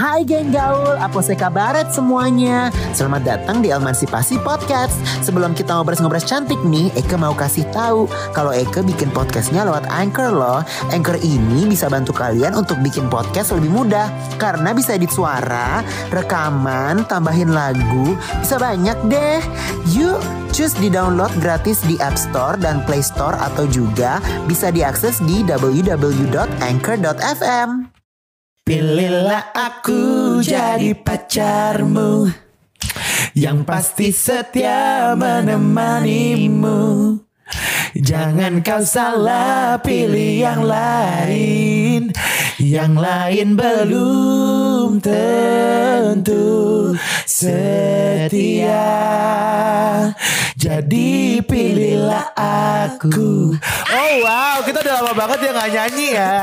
Hai geng gaul, apa kabaret semuanya? Selamat datang di Emansipasi Podcast. Sebelum kita ngobrol-ngobrol cantik nih, Eke mau kasih tahu kalau Eke bikin podcastnya lewat Anchor loh. Anchor ini bisa bantu kalian untuk bikin podcast lebih mudah karena bisa edit suara, rekaman, tambahin lagu, bisa banyak deh. Yuk, cus di-download gratis di App Store dan Play Store atau juga bisa diakses di www.anchor.fm. Pilihlah aku jadi pacarmu. Yang pasti setia menemanimu. Jangan kau salah pilih yang lain. Yang lain belum tentu setia Jadi pilihlah aku. Oh wow. Kita udah lama banget ya gak nyanyi ya.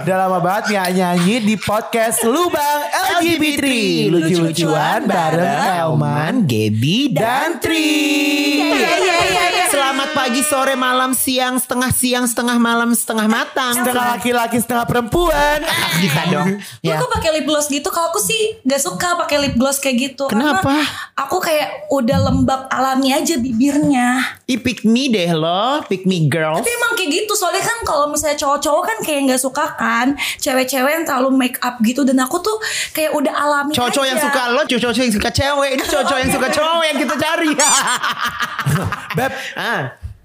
Udah lama banget gak nyanyi di podcast Lubang LGBT Lucu-lucuan bareng Elman, Gaby, dan Tri Selamat pagi, sore, malam, siang, setengah siang, setengah malam, setengah matang. Setengah laki-laki, setengah perempuan Kita dong. Lu Ya. kok pakai lip gloss gitu? Kalau aku sih gak suka pakai lip gloss kayak gitu. Kenapa? Karena aku kayak udah lembab alami aja bibirnya. Ih, pick me deh lo, pick me girls. Tapi emang kayak gitu. Soalnya kan kalau misalnya cowok-cowok kan kayak gak suka kan. Cewek-cewek yang terlalu make up gitu. Dan aku tuh kayak udah alami Cowok-cowok yang aja. suka lo, cowok-cowok yang suka cewek. Ini cowok-cowok yang suka cowok yang kita cari. Beb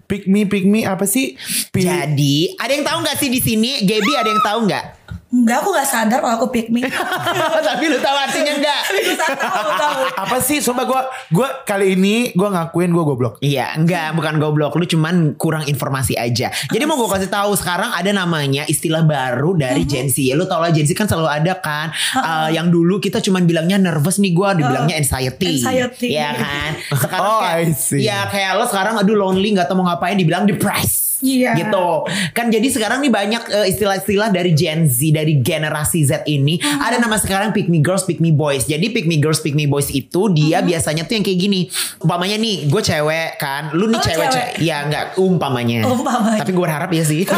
Pick me, pick me apa sih? Pi- Jadi, ada yang tahu nggak sih di sini? Gaby ada yang tahu nggak? Enggak, aku gak sadar kalau aku pick me. Tapi lu tahu artinya nggak? Aku tahu, tahu. apa sih? Sumpah gue gua kali ini gue ngakuin gue goblok. Iya, enggak, bukan goblok. Lu cuman kurang informasi aja. Jadi mau gue kasih tahu sekarang ada namanya istilah baru dari Gen Z. Lu tau lah Gen Z kan selalu ada kan. Eh, yang dulu kita cuman bilangnya nervous nih gue, dibilangnya anxiety. Anxiety. Iya kan. Sekarang Oh, kayak, I see. ya kayak lo sekarang aduh lonely nggak tahu mau ngapain dibilang depressed. Iya. Gitu. Kan jadi sekarang nih banyak eh, istilah-istilah dari Gen Z, dari generasi Z ini. Ada nama sekarang pick me girls, pick me boys. Jadi pick me girls, pick me boys itu dia biasanya tuh yang kayak gini. Umpamanya nih, gue cewek kan. Lu nih Oh, cewek, cewek. Ya enggak, umpamanya. Umpamanya. Tapi gue berharap ya sih.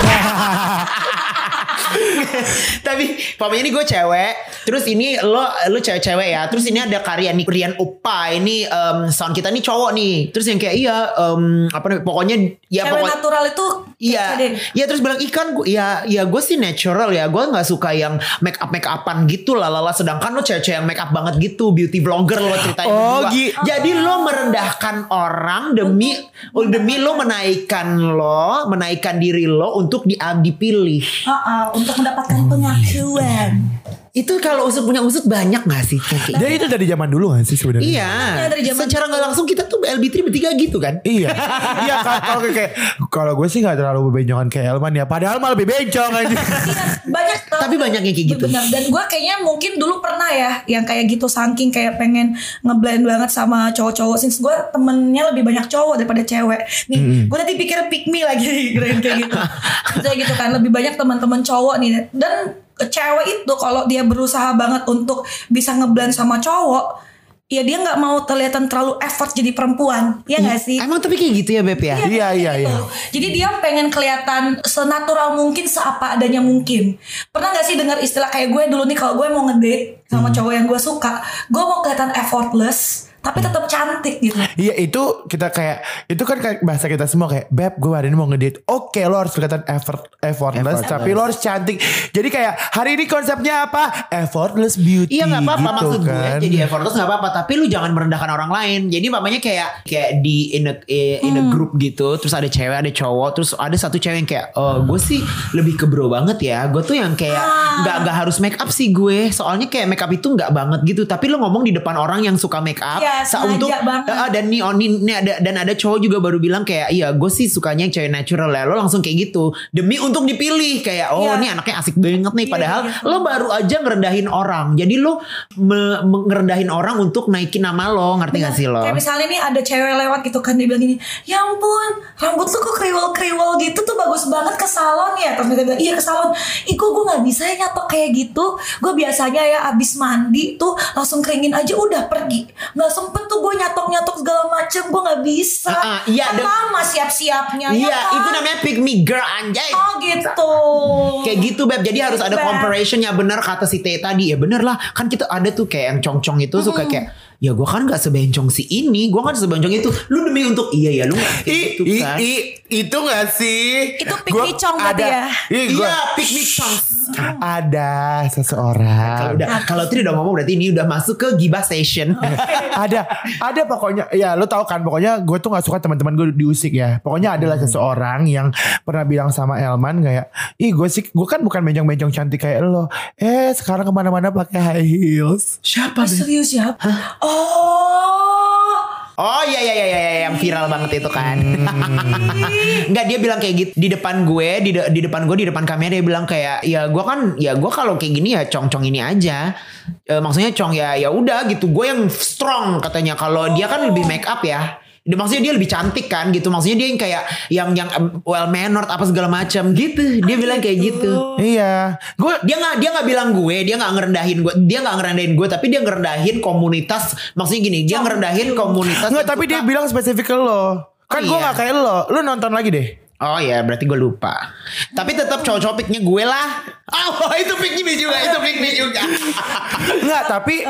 Tapi umpamanya ini gue cewek, terus ini lo lo cewek-cewek ya, terus ini ada karya nih Rian Upa, ini em, sound kita nih cowok nih, terus yang kayak iya em, apa namanya, pokoknya ya Cewek pokoknya natural itu Iya, iya terus bilang ikan, gua- ya, ya gue sih natural ya, gue nggak suka yang make up make upan gitu lah, lala. Sedangkan lo cewek-cewek yang make up banget gitu, beauty vlogger lo ceritain Oh, berdua. gi- Jadi lo merendahkan orang demi, oh, demi lo menaikkan lo, menaikkan diri lo untuk di, dipilih. Ah, ah, untuk mendapatkan pengakuan. Itu kalau usut punya usut banyak gak sih? Kayak Jadi itu dari zaman dulu gak sih sebenarnya? Iya, Iya, dari zaman secara nggak langsung kita tuh LB3 bertiga gitu kan? Iya, iya kalau kayak kalau gue sih nggak terlalu bebenjongan kayak Elman ya. Padahal malah lebih bencong aja. Iya, banyak Tapi banyak yang kayak gitu. Benar. Dan gue kayaknya mungkin dulu pernah ya yang kayak gitu saking kayak pengen ngeblend banget sama cowok-cowok. Since gue temennya lebih banyak cowok daripada cewek. Nih, gue tadi pikir pick me lagi keren kayak gitu. Kayak gitu kan lebih banyak teman-teman cowok nih. Dan cewek itu kalau dia berusaha banget untuk bisa ngeblend sama cowok, ya dia nggak mau terlihat terlalu effort jadi perempuan. Iya nggak sih? Emang tapi kayak gitu ya Beb ya? Iya iya iya. Gitu. Jadi dia pengen kelihatan senatural mungkin seapa adanya mungkin. Pernah gak sih dengar istilah kayak gue dulu nih kalau gue mau ngedate sama cowok yang gue suka, gue mau kelihatan effortless tapi tetap cantik gitu. Iya itu kita kayak itu kan kayak bahasa kita semua kayak beb gue hari ini mau ngedate. Oke lo harus kelihatan effort effortless, Effortless. tapi lo harus cantik. Jadi kayak hari ini konsepnya apa? Effortless beauty. Iya nggak apa-apa gitu maksud kan. gue jadi effortless nggak apa-apa tapi lu jangan merendahkan orang lain jadi mamanya kayak kayak di in a, in a group gitu terus ada cewek ada cowok terus ada satu cewek yang kayak oh gue sih lebih ke bro banget ya gue tuh yang kayak nggak nggak harus make up sih gue soalnya kayak make up itu nggak banget gitu tapi lu ngomong di depan orang yang suka make up Iya, untuk banget. Ah, dan nih oh, nih, ada dan ada cowok juga baru bilang kayak iya gue sih sukanya yang cewek natural ya lo langsung kayak gitu demi untuk dipilih kayak oh Iya. nih anaknya asik banget nih Iya, padahal iya. lo baru aja ngerendahin orang jadi lo me- me- ngerendahin orang untuk naikin nama lo ngerti gak sih lo Kayak misalnya nih ada cewek lewat gitu kan dia bilang gini, ya ampun rambut lu kok kriwel-kriwel gitu tuh bagus banget ke salon ya. Terus mereka bilang iya ke salon. Kok gue gak bisa ya nyatok kayak gitu. Gue biasanya ya abis mandi tuh langsung keringin aja udah pergi. Gak sempet tuh gue nyatok-nyatok segala macem gue nggak bisa. Ah, ah, iya, Kan lama siap-siapnya. ya Iya, kan? itu namanya pick me girl anjay. Oh gitu. Kayak gitu beb Jadi harus ada Beb. comparisonnya Bener kata si T tadi Ya bener lah Kan kita ada tuh kayak yang cong-cong itu Suka kayak Ya gue kan gak sebencong si ini Gue kan sebencong itu Lu demi untuk Iya ya lu gak kayak I, gitu i, kan i, itu gak sih? Itu chong berarti ada- ya? Iya pick me chong Ada Kalau seseorang. udah Kalau itu udah ngomong Berarti ini udah masuk ke Gibah Station ada ada pokoknya ya lo tau kan pokoknya gue tuh nggak suka teman-teman gue diusik ya pokoknya adalah Hmm. seseorang yang pernah bilang sama Elman kayak ih gue sih gue kan bukan bencong-bencong cantik kayak lo eh sekarang ke mana-mana pakai high heels Siapa Ah, serius ya? Oh. Oh iya iya iya iya iya, yang viral banget itu kan. Enggak dia bilang kayak gitu di depan gue di de- di depan gue di depan kamera dia bilang kayak ya gue kan ya gue kalau kayak gini ya cong-cong ini aja. Eh, maksudnya cong ya ya udah gitu. Gue yang strong katanya. Kalau dia kan lebih make up ya. Dia- Maksudnya dia lebih cantik kan gitu. Maksudnya dia yang kayak yang yang well mannered apa segala macam gitu. Dia bilang kayak gitu. iya gue Dia nggak dia nggak bilang gue, dia nggak ngerendahin gue, dia nggak ngerendahin gue, tapi dia ngerendahin komunitas. Maksudnya gini, dia ngerendahin komunitas. nggak tapi suka- dia bilang spesifik ke lo kan Oh, gue iya. nggak kayak lo lo nonton lagi deh Oh ya berarti gue lupa Tapi tetap cowok-cowok picknya gue lah Oh itu me juga Itu me juga Enggak tapi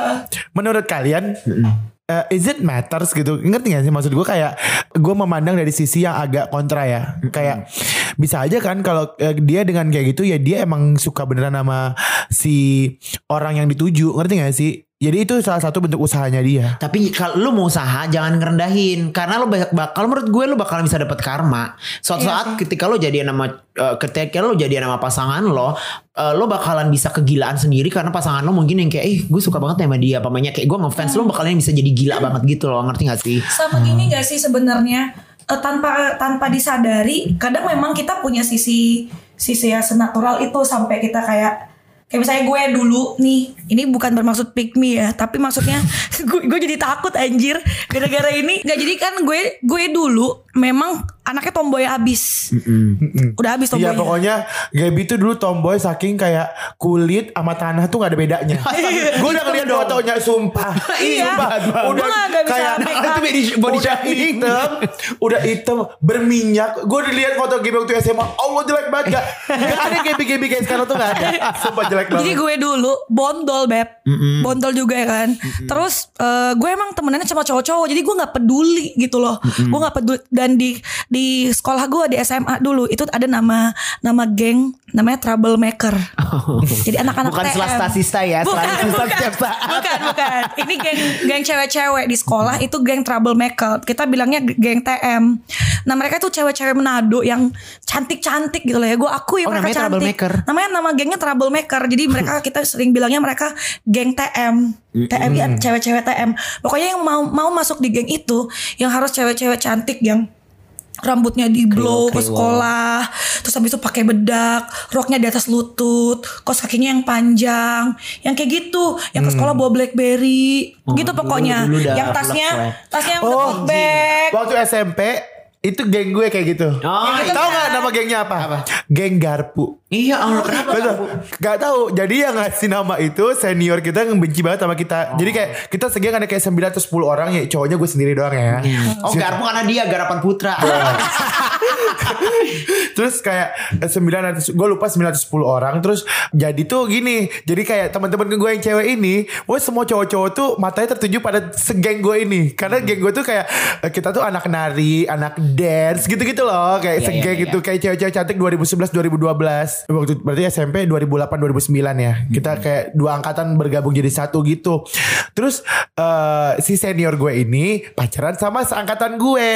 menurut kalian eh, is it matters gitu? Ngerti gak sih maksud gue kayak gue memandang dari sisi yang agak kontra ya. Kayak bisa aja kan kalau eh, dia dengan kayak gitu ya dia emang suka beneran sama si orang yang dituju. Ngerti gak sih jadi itu salah satu bentuk usahanya dia. Tapi kalau lu mau usaha Jangan ngerendahin. Karena lu banyak bakal Menurut gue lu bakalan bisa dapet karma. Suatu saat ketika lu jadian sama eh, Ketika lu jadian sama pasangan lo eh, Lo bakalan bisa kegilaan sendiri Karena pasangan lo mungkin yang kayak Eh gue suka banget sama dia. Pamanya kayak gue ngefans Lo bakalan bisa jadi gila banget gitu loh. Ngerti gak sih? Sama gini gak sih sebenarnya? Eh, tanpa tanpa disadari kadang memang kita punya sisi sisi yang senatural itu sampai kita kayak kayak misalnya gue dulu nih ini bukan bermaksud pick me ya tapi maksudnya gue, gue jadi takut anjir. Gara-gara ini nggak jadi kan gue gue dulu memang anaknya tomboy abis udah abis tomboy Iya pokoknya Gaby tuh dulu tomboy saking kayak kulit sama tanah tuh gak ada bedanya. gue udah ngeliat fotonya sumpah. Iya. Sumpah. Gua Udah nggak bisa kayak make up. Body, body udah hitam, udah hitam, berminyak. Gue udah lihat foto Gaby waktu SMA. Allah jelek banget gak? Gak ada Gaby Gaby kayak sekarang tuh gak ada. Sumpah jelek banget. Jadi gue dulu bondol beb, bondol juga ya kan. Terus eh, gue emang temenannya sama cowok-cowok, jadi gue nggak peduli gitu loh. Gue nggak peduli. Dan di di sekolah gue di SMA dulu itu ada nama nama geng namanya troublemaker. Jadi anak-anak Bukan TM. selasta sista ya Bukan, bukan, setiap saat bukan, bukan. Ini geng geng cewek-cewek di sekolah itu geng troublemaker. Kita bilangnya geng TM. Nah mereka tuh cewek-cewek Manado yang cantik-cantik gitu loh ya. Gue akui Oh, mereka namanya cantik. troublemaker. Namanya nama gengnya troublemaker. Jadi mereka kita sering bilangnya mereka geng TM. TM ya cewek-cewek TM. Pokoknya yang mau mau masuk di geng itu yang harus cewek-cewek cantik yang rambutnya di blow ke sekolah terus habis itu pakai bedak roknya di atas lutut kos kakinya yang panjang yang kayak gitu yang ke sekolah bawa blackberry Oh, gitu dulu- pokoknya. dulu udah yang tasnya tasnya yang Oh, bag Waktu SMP itu geng gue kayak gitu. Oh, Tahu nggak nama gengnya apa? Geng Garpu. Iya Allah kenapa Betul. Gak tahu. Jadi yang ngasih nama itu senior kita yang benci banget sama kita. Jadi kayak kita segeng ada kayak 9 atau 10 orang ya cowoknya gue sendiri doang ya. Oh Garpu karena dia Garapan Putra Terus kayak 9 atau gue lupa 9 atau 10 orang terus jadi tuh gini. Jadi kayak teman-teman gue yang cewek ini, gue semua cowok-cowok tuh matanya tertuju pada segeng gue ini. Karena geng gue tuh kayak eh, kita tuh anak nari, anak dance gitu-gitu loh, kayak Iya, segeng iya, gitu kayak cewek-cewek cantik 2011 2012. Waktu berarti SMP 2008 2009 ya. Kita kayak dua angkatan bergabung jadi satu gitu. Terus eh, si senior gue ini pacaran sama seangkatan gue.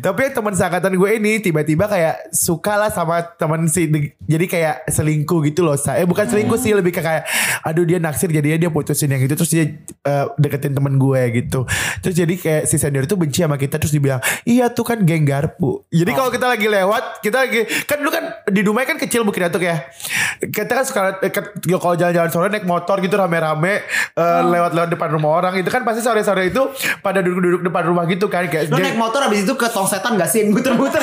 Tapi yang teman seangkatan gue ini tiba-tiba kayak suka lah sama teman si jadi kayak selingkuh gitu loh. Saya eh, bukan selingkuh sih lebih ke kayak aduh dia naksir jadinya dia putusin yang gitu terus dia eh, deketin temen gue gitu. Terus jadi kayak si senior itu benci sama kita terus dibilang, "Iya tuh kan geng garpu." Jadi kalau kita lagi lewat, kita lagi kan dulu kan di Dumai kan kecil Bukit Datuk ya. Kita kan suka eh, ke- kalau jalan-jalan sore naik motor gitu rame-rame eh, lewat-lewat depan rumah orang itu kan pasti sore-sore itu pada duduk-duduk depan rumah gitu kan kayak Lo naik motor abis itu ke tong setan gak sih Muter-muter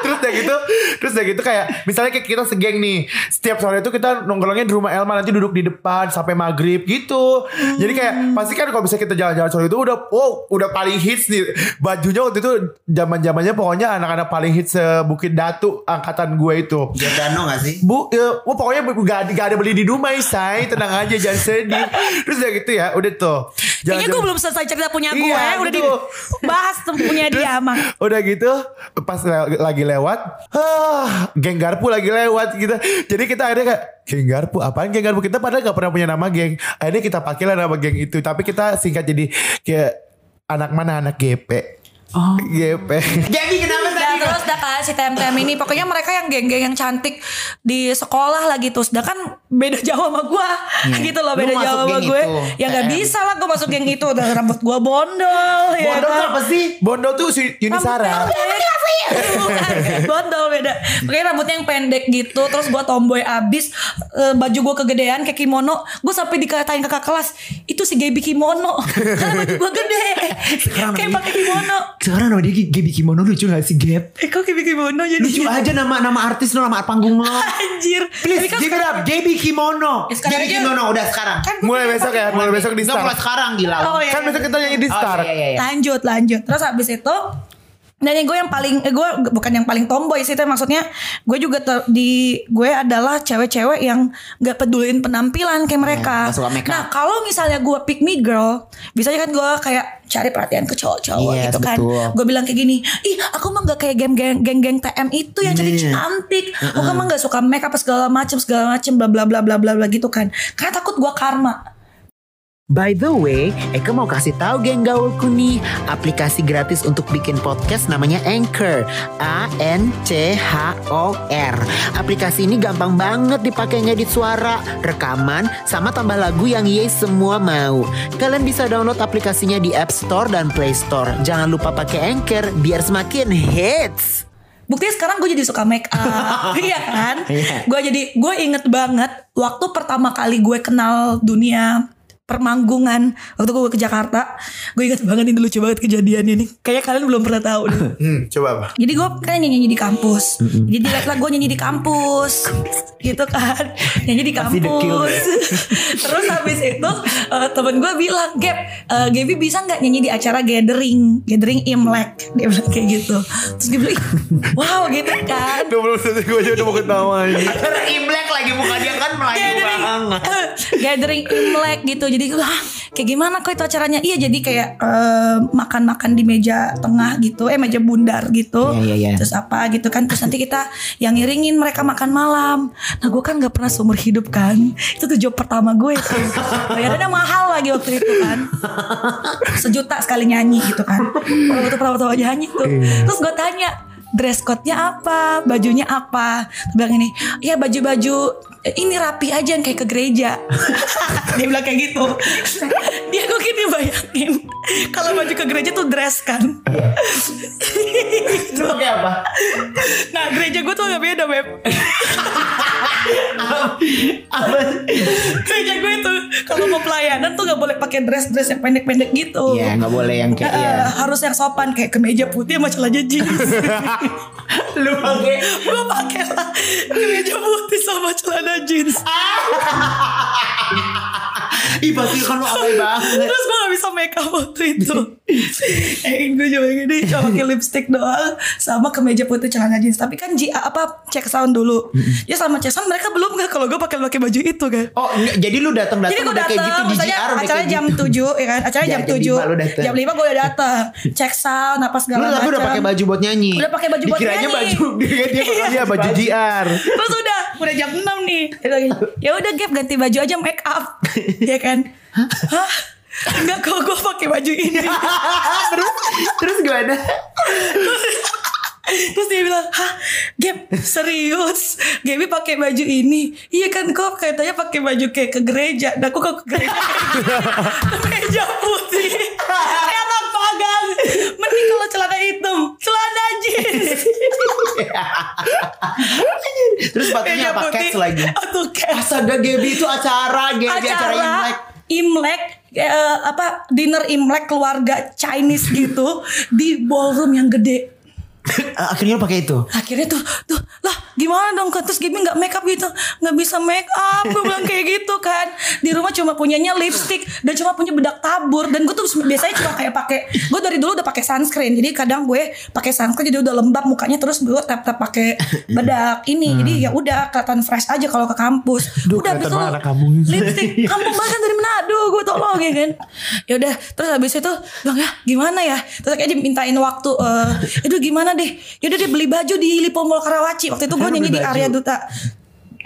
terus udah gitu terus udah gitu kayak misalnya kayak kita segeng nih setiap sore itu kita nongkrongnya di rumah Elma nanti duduk di depan sampai maghrib gitu jadi kayak pasti kan kalau misalnya kita jalan-jalan sore itu udah oh udah paling hits nih bajunya waktu itu zaman zamannya pokoknya anak-anak paling hits sebukit datu angkatan gue itu Giordano gak sih? Bu, ya, wah pokoknya gak, gak ada beli di Dumai, say. Tenang aja, jangan sedih. Terus udah gitu ya, udah tuh. Kayaknya gue belum selesai cerita punya gue Iya, Udah betul. dibahas punya dia mah Udah gitu, pas le- lagi lewat, ah, geng garpu lagi lewat gitu. Jadi kita akhirnya kayak, geng garpu, apaan geng garpu? Kita padahal gak pernah punya nama geng. Akhirnya kita pakailah nama geng itu. Tapi kita singkat jadi kayak anak mana anak GP. Oh. GP. Jadi kenapa Dan terus dah kan si TM-TM ini Pokoknya mereka yang geng-geng yang cantik Di sekolah lah gitu Sedangkan beda jauh sama gue Gitu loh beda jauh sama gue itu, Ya gak bisa lah gue masuk geng itu Udah rambut gue bondol ya Bondol tuh kan? apa sih? Bondol tuh si Yuni Sarah. Bukan, Bondol beda Pokoknya rambutnya yang pendek gitu Terus gue tomboy abis Eh, Baju gue kegedean kayak kimono Gue sampai dikatain kakak kelas Itu si Gaby kimono Karena baju gue gede Kayak pakai kimono Sekarang nama dia Gaby Kimono lucu gak sih Gap? Eh kok Gaby kimono jadi Lucu aja nama nama artis lo, nama panggung lo. Anjir Please, kan give it up. Gaby Kimono. Ya, sekarang Gaby Kimono udah sekarang. Kan Mulai besok ya, mulai besok di mulai sekarang gila. Oh, iya. Kan besok kita nyanyi di Oh, start. iya, iya, iya. lanjut lanjut terus habis itu dan gue yang paling eh, gue bukan yang paling tomboy sih itu maksudnya gue juga ter- di gue adalah cewek-cewek yang gak pedulin penampilan kayak mereka. suka make up. nah kalau misalnya gue pick me girl, biasanya kan gue kayak cari perhatian ke cowok-cowok Yes, gitu kan. Gue bilang kayak gini, ih aku mah gak kayak geng-geng geng-geng TM itu yang cantik cantik. Aku mah gak suka make up segala macem segala macem bla bla bla bla bla bla gitu kan. Karena takut gue karma. By the way, Eka mau kasih tahu geng gaulku nih, aplikasi gratis untuk bikin podcast namanya Anchor. A N C H O R. Aplikasi ini gampang banget dipakai ngedit suara, rekaman, sama tambah lagu yang ye semua mau. Kalian bisa download aplikasinya di App Store dan Play Store. Jangan lupa pakai Anchor biar semakin hits. Buktinya sekarang gue jadi suka make up Iya kan Iya. Gue jadi Gue inget banget Waktu pertama kali gue kenal dunia permanggungan waktu gue ke Jakarta. Gue inget banget ini lucu banget kejadian ini. Kayak kalian belum pernah tahu deh. Hmm, coba apa? jadi gue kan nyanyi, di kampus. Jadi dilihat lah gue nyanyi di kampus. Gitu kan. Nyanyi di kampus. terus habis itu eh, temen gue bilang Gap eh, Gaby bisa nggak nyanyi di acara gathering? Gathering Imlek. Dia bilang kayak gitu. Terus gue bilang "Ih, wow gitu kan. 20 detik gue aja udah mau ketawa ini. Karena Imlek lagi muka dia kan melayu gathering banget. gathering Imlek gitu jadi gue ah, kayak gimana kok itu acaranya? Iya jadi kayak eh, makan-makan di meja tengah gitu eh meja bundar gitu. Iya, iya, iya. terus apa gitu kan. Terus nanti kita yang ngiringin mereka makan malam. Nah gue kan nggak pernah seumur hidup kan. Itu tuh job pertama gue tuh. Bayarannya mahal lagi waktu itu kan. Sejuta sekali nyanyi gitu kan. Itu pertama-tama nyanyi tuh. Terus gue tanya dress code-nya apa, bajunya apa. Dia bilang ini, ya baju-baju ini rapi aja yang kayak ke gereja. dia bilang kayak gitu. dia mungkin dia bayangin kalau baju ke gereja tuh dress kan. Lu pakai apa? nah gereja gue tuh agak beda beb. Apa? gereja gue tuh kalau mau pelayanan tuh nggak boleh pakai dress-dress yang pendek-pendek gitu. Iya, nggak boleh yang kayak Eh, iya. harus yang sopan kayak kemeja putih sama celana jeans. Lu pakai gue pakai lah kemeja putih sama celana jeans. Ih pasti kan lu alay banget. Terus gue gak bisa make up waktu itu Eh gue coba gini Cuma pakai lipstick doang Sama kemeja putih celana jeans Tapi kan G, apa check sound dulu Ya sama check sound mereka belum gak Kalau gue pakai pakai baju itu kan Oh enggak, jadi lu datang jadi datang gue kayak gitu datang, di misalnya JR udah acara kayak jam gitu. 7 ya kan, acara Ya, jam jam 7 lima lu datang. Jam 5 gue udah datang Cek sound apa Lu segala tapi macam udah pakai baju buat nyanyi. Udah pakai baju buat nyanyi. baju dia dia Iya baju JR. Terus udah, udah jam 6 nih. Dia Ya udah Gap ganti baju aja make up. ya kan? Hah? Enggak kok gue pakai baju ini. terus terus gimana? Terus dia bilang, "Hah, Gap, serius? Gaby pakai baju ini?" Iya kan kok katanya pakai baju kayak ke gereja. Nah, aku kok ke gereja. Kemeja putih. Enak pagang. Mending kalau celana hitam, celana jeans. Terus sepatunya apa? putih. Cats lagi. Atau cats. Astaga Gaby itu acara, Gaby acara, acara Imlek. Imlek eh, apa dinner Imlek keluarga Chinese gitu di ballroom yang gede. Akhirnya lo pakai itu. akhirnya tuh tuh lah gimana dong Kak? terus Gibi nggak make up gitu. Nggak bisa make up. Gue bilang kayak gitu kan. Di rumah cuma punyanya lipstick dan cuma punya bedak tabur. Dan gue tuh biasanya cuma kayak pakai gue dari dulu udah pakai sunscreen. Jadi kadang gue pakai sunscreen jadi udah lembab mukanya. Terus gue tap tap pakai bedak ini. Jadi ya udah kelihatan fresh aja kalau ke kampus. Duh, udah habis itu banget anak kampung lipstick banget dari Manado gue tolong ya kan. Ya udah terus habis itu bilang ya gimana ya? Terus kayak dimintain waktu eh itu gimana deh. Ya udah dia beli baju di Lipo Mall Karawaci. Waktu itu gue nyanyi di area duta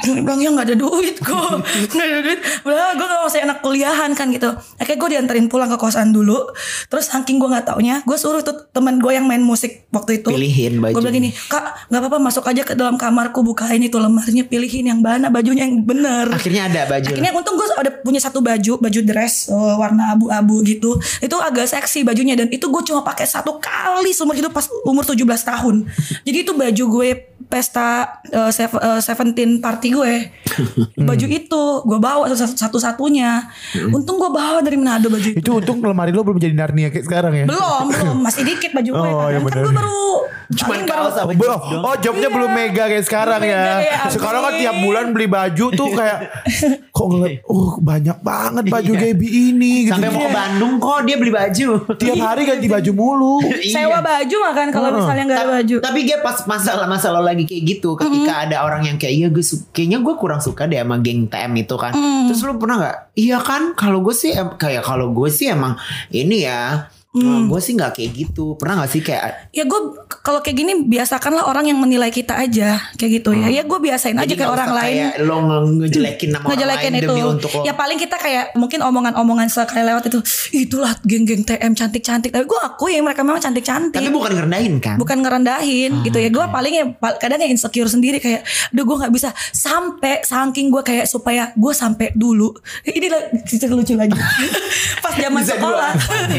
bilang ya nggak ada duit kok nggak ada duit Padahal gue gak masih anak kuliahan kan gitu Akhirnya gue dianterin pulang ke kosan dulu Terus saking gue gak taunya Gue suruh tuh temen gue yang main musik waktu itu Pilihin baju. Gue bilang gini Kak gak apa-apa masuk aja ke dalam kamarku Bukain itu lemarinya Pilihin yang mana bajunya yang bener Akhirnya ada baju. Akhirnya untung gue ada punya satu baju, baju dress uh, warna abu-abu gitu. Itu agak seksi bajunya dan itu gue cuma pakai satu kali seumur hidup pas umur 17 tahun. Jadi itu baju gue pesta uh, sev- uh, Seventeen party gue. baju itu gue bawa satu- satu-satunya. Untung gue bawa dari Manado baju itu. Itu untung lemari lo belum jadi Narnia kayak sekarang ya. Belum, belum, masih dikit baju gue Oh, kan. iya kan bener. gue baru baru kaos apa Oh, belum. Oh, jobnya belum mega kayak sekarang Belum ya. mega ya, Sekarang kan tiap bulan beli baju tuh kayak kok ngeliat, oh banyak banget baju Iya. Gaby ini gitu. Sampai mau ke Bandung kok dia beli baju. Tiap hari ganti baju mulu. sewa baju makan kalau misalnya nggak ada baju. Tapi dia pas masalah masalah lagi kayak gitu, ketika ada orang yang kayak iya gue su- kayaknya gue kurang suka deh sama geng TM itu kan. Terus lu pernah nggak? Iya kan? Kalau gue sih kayak kalau gue sih emang ini ya. Gue sih nggak kayak gitu. Pernah nggak sih kayak Ya gue kalau kayak gini biasakanlah orang yang menilai kita aja kayak gitu ya. Ya gue biasain aja jadi kayak nggak orang lain. kayak lo nge- ngejelekin nama orang ngejelekin lain itu. demi untuk lo. Ya paling kita kayak mungkin omongan-omongan sekali lewat itu. Itulah geng-geng TM cantik-cantik. Tapi gue akui ya mereka memang cantik-cantik. Tapi bukan ngerendahin kan? bukan ngerendahin gitu ya gue paling ya kadang ya insecure sendiri kayak aduh gue nggak bisa sampai saking gue kayak supaya gue sampai dulu ini cerita lucu lagi pas zaman sekolah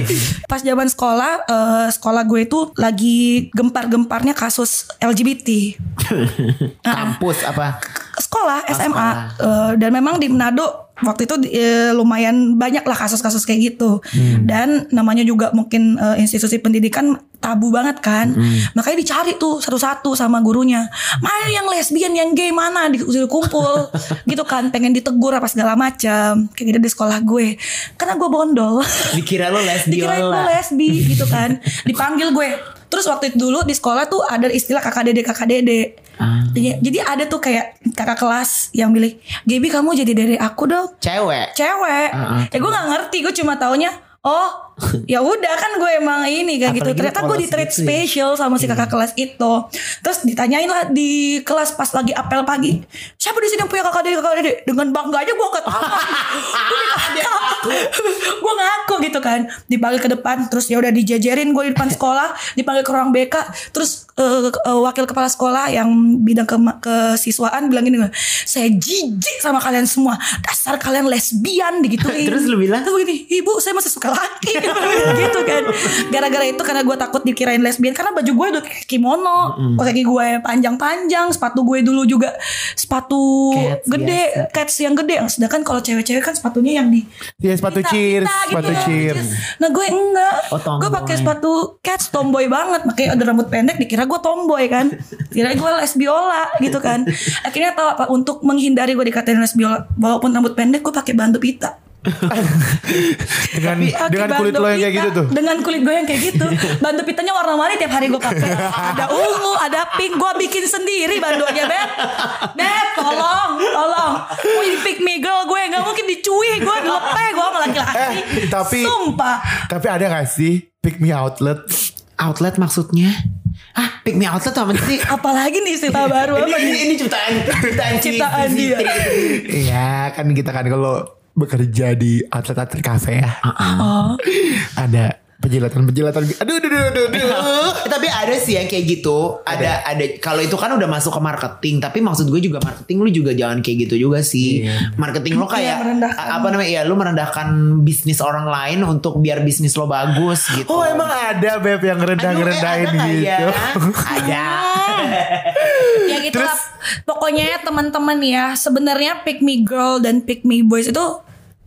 pas zaman sekolah eh, sekolah gue itu lagi gempar-gemparnya kasus LGBT Kampus apa? Sekolah SMA sekolah. Eh, dan memang di Manado waktu itu eh, lumayan banyak lah kasus-kasus kayak gitu. Dan namanya juga mungkin eh, institusi pendidikan tabu banget kan. Makanya dicari tuh satu-satu sama gurunya. Mana yang lesbian yang gay mana? Di kumpul. Gitu kan pengen ditegur apa segala macam. Kayak gitu di sekolah gue. Karena gue bondol. Dikira lo dikirain gue lesbiola. lesbi gitu kan. Dipanggil gue terus waktu itu dulu di sekolah tuh ada istilah kakak dede kakak dede Ah. jadi, jadi ada tuh kayak kakak kelas yang bilang Gaby kamu jadi dede aku dong Cewek. cewek Ah, ah, ya gue nggak ngerti gue cuma taunya oh ya udah kan gue emang ini kayak gitu. Ternyata gue di treat gitu ya. special sama si kakak kelas itu. Terus ditanyain lah di kelas pas lagi apel pagi siapa di sini yang punya kakak dede kakak dede dengan bangga aja gue angkat gue ngaku. Gitu kan. Dipanggil ke depan terus ya udah dijajarin gue di depan sekolah dipanggil ke ruang BK terus eh, eh, wakil kepala sekolah yang bidang ke kesiswaan bilang gini saya jijik sama kalian semua. Dasar kalian lesbian digituin. Terus lu bilang? terus begini ibu saya masih suka laki gitu kan. Gara-gara itu karena gue takut dikirain lesbian. Karena baju gue udah kayak kimono. Kaki gue panjang-panjang. Sepatu gue dulu juga sepatu Cats gede. biasa. cats yang gede. Sedangkan kalau cewek-cewek kan sepatunya yang di Ya sepatu pita-pita cheers, gitu sepatu ya. cheers. Nah gue enggak. Oh. Gue pakai sepatu cats tomboy banget. Makanya ada rambut pendek dikira gue tomboy kan. Kira gue lesbiola gitu kan. Akhirnya tau apa Untuk menghindari gue dikatain lesbiola Walaupun rambut pendek gue pakai bantu pita Dengan Pakai dengan kulit lo yang kayak gitu tuh. Dengan kulit gue yang kayak gitu Bantu pitanya warna-warni tiap hari gue pakai Ada ungu Ada pink Gue bikin sendiri bandonya Beb Beb tolong Tolong jadi pick me girl gue Gak mungkin dicuih Gue dilepeh gue sama laki-laki Eh, tapi- Sumpah Tapi ada gak sih pick me outlet? Outlet maksudnya? Ah, pick me outlet apa sih? Apalagi nih istilah baru apa ini, ini, nih? ini ciptaan ciptaan Ciptaan dia. Iya kan kita kan kalau bekerja di outlet-outlet cafe ya. Oh. Ada penjilatan-penjilatan. Aduh, aduh, aduh, aduh, aduh. Tapi ada sih yang kayak gitu. Ada ada kalau itu kan udah masuk ke marketing, tapi maksud gue juga marketing lu juga jangan kayak gitu juga sih. Iya. Marketing lo Iya, kayak apa namanya? Ya lu merendahkan bisnis orang lain untuk biar bisnis lo bagus gitu. Oh emang ada beb yang Aduh, eh, ngerendah-ngerendahin ada nggak ya? gitu. Ada. ya gitu Terus? lah. Pokoknya ya, teman-teman ya, sebenarnya pick me girl dan pick me boys itu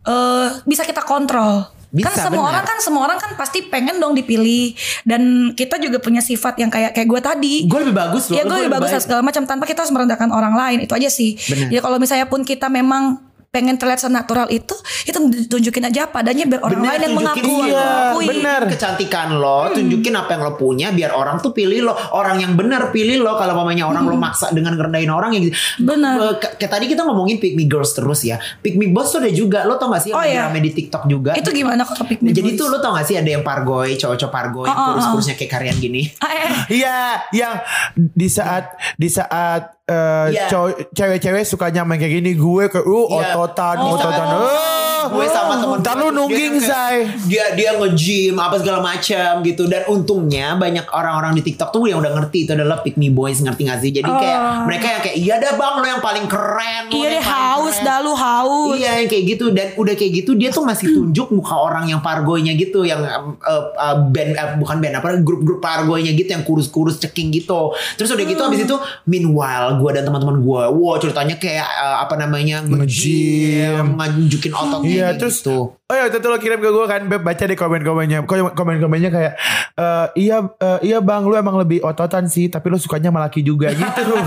eh bisa kita kontrol. Bisa, kan semua benar. orang kan semua orang kan pasti pengen dong dipilih dan kita juga punya sifat yang kayak kayak gue tadi. Gue lebih bagus loh. Ya gue lebih bagus baik. segala macam tanpa kita harus merendahkan orang lain itu aja sih. Benar. Ya kalau misalnya pun kita memang pengen terlihat senatural itu, itu tunjukin aja apa adanya biar orang Bener, lain yang mengaku. iya, mengakui. bener. kecantikan lo, tunjukin apa yang lo punya biar orang tuh pilih lo. Orang yang benar pilih lo kalau mamanya orang lo maksa dengan ngerendahin orang yang gitu. Benar. Eh, Kayak tadi kita ngomongin pick me girls terus ya. Pick me boys tuh ada juga. Lo tau gak sih yang Oh, lagi iya. di TikTok juga? Itu gimana kalau pick me Jadi boys? tuh lo tau gak sih ada yang pargoy, cowok-cowok pargoy, Oh, oh, oh. kurus-kurusnya kayak kalian gini. Ah, eh, eh. Iya, yang di saat di saat eh, Iya. cowok- cewek-cewek sukanya main kayak gini, gue ke uh Iya. ototan, Oh. ototan. Eh, gue sama temen Ntar lu gue, nungging, dia kayak- Zai. Dia dia nge-gym apa segala macam gitu dan untungnya banyak orang-orang di TikTok tuh yang udah ngerti itu adalah pick me boys ngerti gak sih? Jadi kayak Oh. mereka yang kayak iya dah bang lo yang paling keren. lo Iya yang deh paling haus keren." Dah lu haus. Iya yang kayak gitu dan udah kayak gitu dia tuh masih tunjuk muka orang yang pargoynya gitu yang uh, uh, band uh, bukan band apa grup-grup pargoynya gitu yang kurus-kurus ceking gitu. Terus udah gitu habis itu meanwhile gue dan teman-teman gue, wow ceritanya kayak uh, apa namanya Nge-gym. nunjukin ototnya Iya, terus gitu. Oh ya, itu tuh lo kirim ke gue kan, Beb baca di komen-komennya. Komen- Komen-komennya kayak eh, iya eh, iya Bang, lu emang lebih ototan sih, tapi lu sukanya sama laki juga gitu.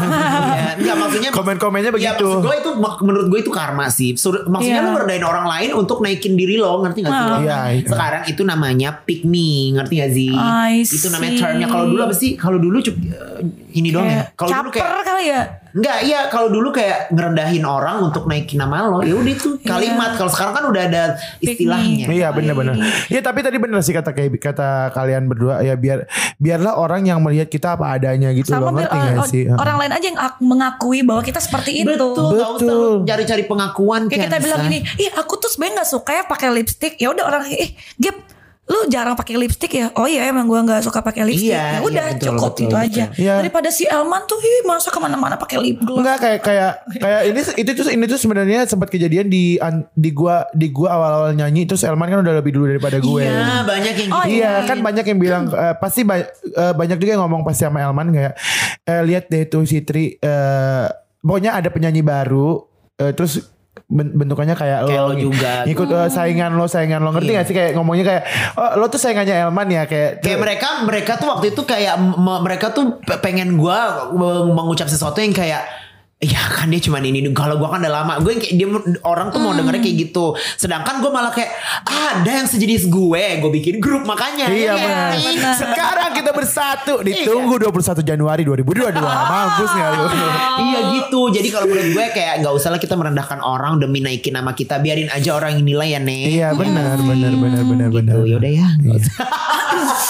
Ya, enggak maksudnya Komen-komennya Ya, begitu. maksud gue itu menurut gue itu karma sih. Sur- Maksudnya Iya. lu ngerendahin orang lain untuk naikin diri lo, ngerti gak sih? lo? Iya, iya. Sekarang itu namanya pick me, ngerti gak sih? I itu namanya termnya. Kalau dulu apa sih? Kalau dulu cuk- eh, ini dong ya. Kalau dulu caper kayak kali ya. Enggak, iya kalau dulu kayak ngerendahin orang untuk naikin nama lo. Ya udah itu kalimat. Kalau sekarang kan udah ada istilahnya. Iya benar-benar. Iya tapi tadi benar sih kata kayak kata kalian berdua ya biar biarlah orang yang melihat kita apa adanya gitu Sama loh ngerti orang, gak sih? orang lain aja yang ak- mengakui bahwa kita seperti itu. Betul, gak usah Betul. cari-cari pengakuan Kayak kita Kenza. bilang gini, ih aku tuh sebenarnya nggak suka ya pakai lipstick. Ya udah orang, ih, Gap, lu jarang pakai lipstick ya? Oh iya emang gua nggak suka pakai lipstick. Iya, ya udah iya, betul, cukup betul, itu betul. aja. Iya. Daripada si Elman tuh, ih masa ke mana-mana pakai lip gloss. Enggak kayak kayak kayak ini itu tuh ini tuh sebenarnya sempat kejadian di an- di gua di gua awal-awal nyanyi terus Elman kan udah lebih dulu daripada gue. Iya, banyak yang Oh, gitu. Iya kan banyak yang bilang eh, pasti ba- eh, banyak juga yang ngomong pasti sama Elman kayak eh, lihat deh tuh si Tri eh, pokoknya ada penyanyi baru eh, terus bentukannya kayak, Kayak lo lo juga. ikut eh, saingan lo saingan lo ngerti Iya. gak sih kayak ngomongnya kayak oh, lo tuh saingannya Elman ya kayak Kayak mereka mereka tuh waktu itu kayak mereka tuh pe- pengen gua meng- mengucap sesuatu yang kayak Ya kan dia cuman ini Kalau gua kan udah lama Gue kayak dia Orang tuh mau Hmm. dengernya kayak gitu Sedangkan gue malah kayak Ada yang sejenis gue Gue bikin grup makanya Iya Ya kan? benar. benar. Sekarang kita bersatu Iya. ditunggu 21 Januari 2022. Mampus nggak lu? Iya gitu Jadi kalau menurut gue kayak nggak usah lah kita merendahkan orang Demi naikin nama kita Biarin aja orang yang nilai ya Nek Iya benar benar benar benar benar. Tuh yaudah ya nggak usah.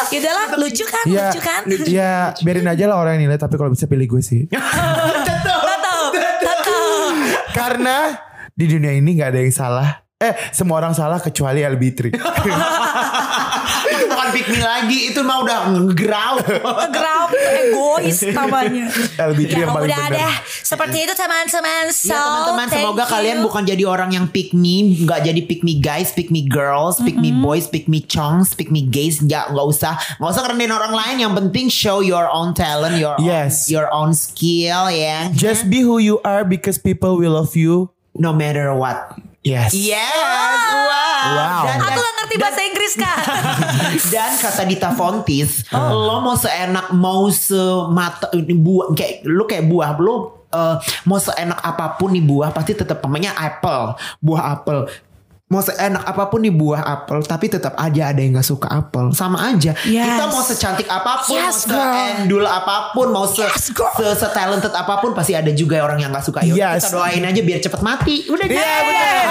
Ya udahlah, lucu kan? Iya, Lucu kan? iya, biarin aja lah orang yang nilai tapi kalau bisa pilih gue sih. Karena di dunia ini nggak ada yang salah. Eh, semua orang salah kecuali Albitri. Itu bukan pick me lagi Itu mah udah ngegrau Ground egois namanya. Albitri Ya yang paling udah benar. deh, seperti itu teman-teman. So, Ya teman-teman semoga you. kalian bukan jadi orang yang pick me, nggak jadi pick me guys, pick me girls, pick me boys, pick me chongs, pick me gays, nggak nggak usah nggak usah kerendahin orang lain. Yang penting show your own talent, your Yes. own, your own skill ya. Just be who you are because people will love you. No matter what. Yes. Yes, wow. Wow. Dan, Aku gak ngerti bahasa Inggris kak. dan kata Dita Fontis, lo mau seenak mau semata ini buah kayak lu kayak buah lo eh, mau seenak apa pun nih buah pasti tetap namanya apple, buah apple. Mau seenak apa pun nih buah apel Tapi tetap aja ada yang gak suka apel Sama aja Yes. Kita mau secantik apa pun Yes, Mau seendul apa pun Mau se, Yes, se, se-talented apa pun Pasti ada juga orang yang gak suka Yaudah, Yes. Kita doain aja biar cepet mati Udah Iya, deh. benar.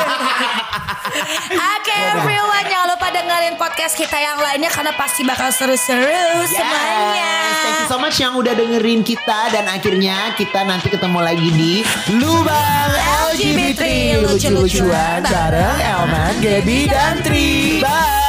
Oke everyone jangan lupa dengerin podcast kita yang lainnya karena pasti bakal seru-seru Yes. semuanya. Thank you so much yang udah dengerin kita dan akhirnya kita nanti ketemu lagi di Lubang LGBT LGBT, lucu-lucuan lucu-lucuan bareng Elman, Gaby dan Tri. Bye.